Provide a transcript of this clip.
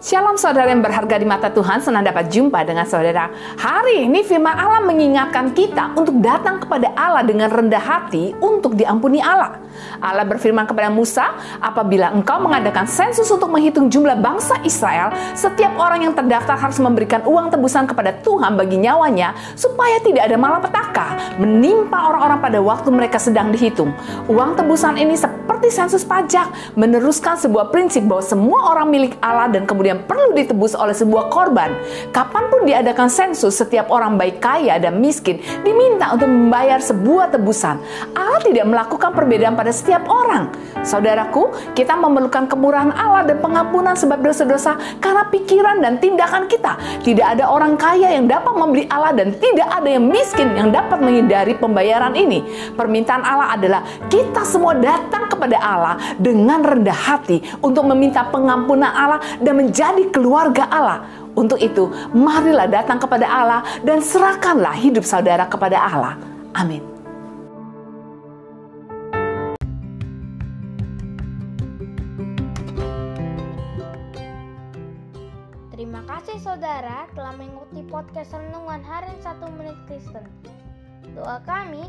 Shalom saudara yang berharga di mata Tuhan, senang dapat jumpa dengan saudara. Hari ini firman Allah mengingatkan kita untuk datang kepada Allah dengan rendah hati untuk diampuni Allah. Allah berfirman kepada Musa, apabila engkau mengadakan sensus untuk menghitung jumlah bangsa Israel, setiap orang yang terdaftar harus memberikan uang tebusan kepada Tuhan bagi nyawanya, supaya tidak ada malapetaka menimpa orang-orang pada waktu mereka sedang dihitung. Uang tebusan ini seperti sensus pajak, meneruskan sebuah prinsip bahwa semua orang milik Allah dan kemudian perlu ditebus oleh sebuah korban. Kapan pun diadakan sensus, setiap orang baik kaya dan miskin diminta untuk membayar sebuah tebusan. Allah tidak melakukan perbedaan pada setiap orang. Saudaraku, kita memerlukan kemurahan Allah dan pengampunan sebab dosa-dosa karena pikiran dan tindakan kita. Tidak ada orang kaya yang dapat memberi Allah dan tidak ada yang miskin yang dapat menghindari pembayaran ini. Permintaan Allah adalah kita semua datang kepada Allah dengan rendah hati untuk meminta pengampunan Allah dan menjadi keluarga Allah. Untuk itu, marilah datang kepada Allah dan serahkanlah hidup saudara kepada Allah. Amin. Terima kasih saudara telah mengikuti podcast Renungan Harian 1 Menit Kristen. Doa kami,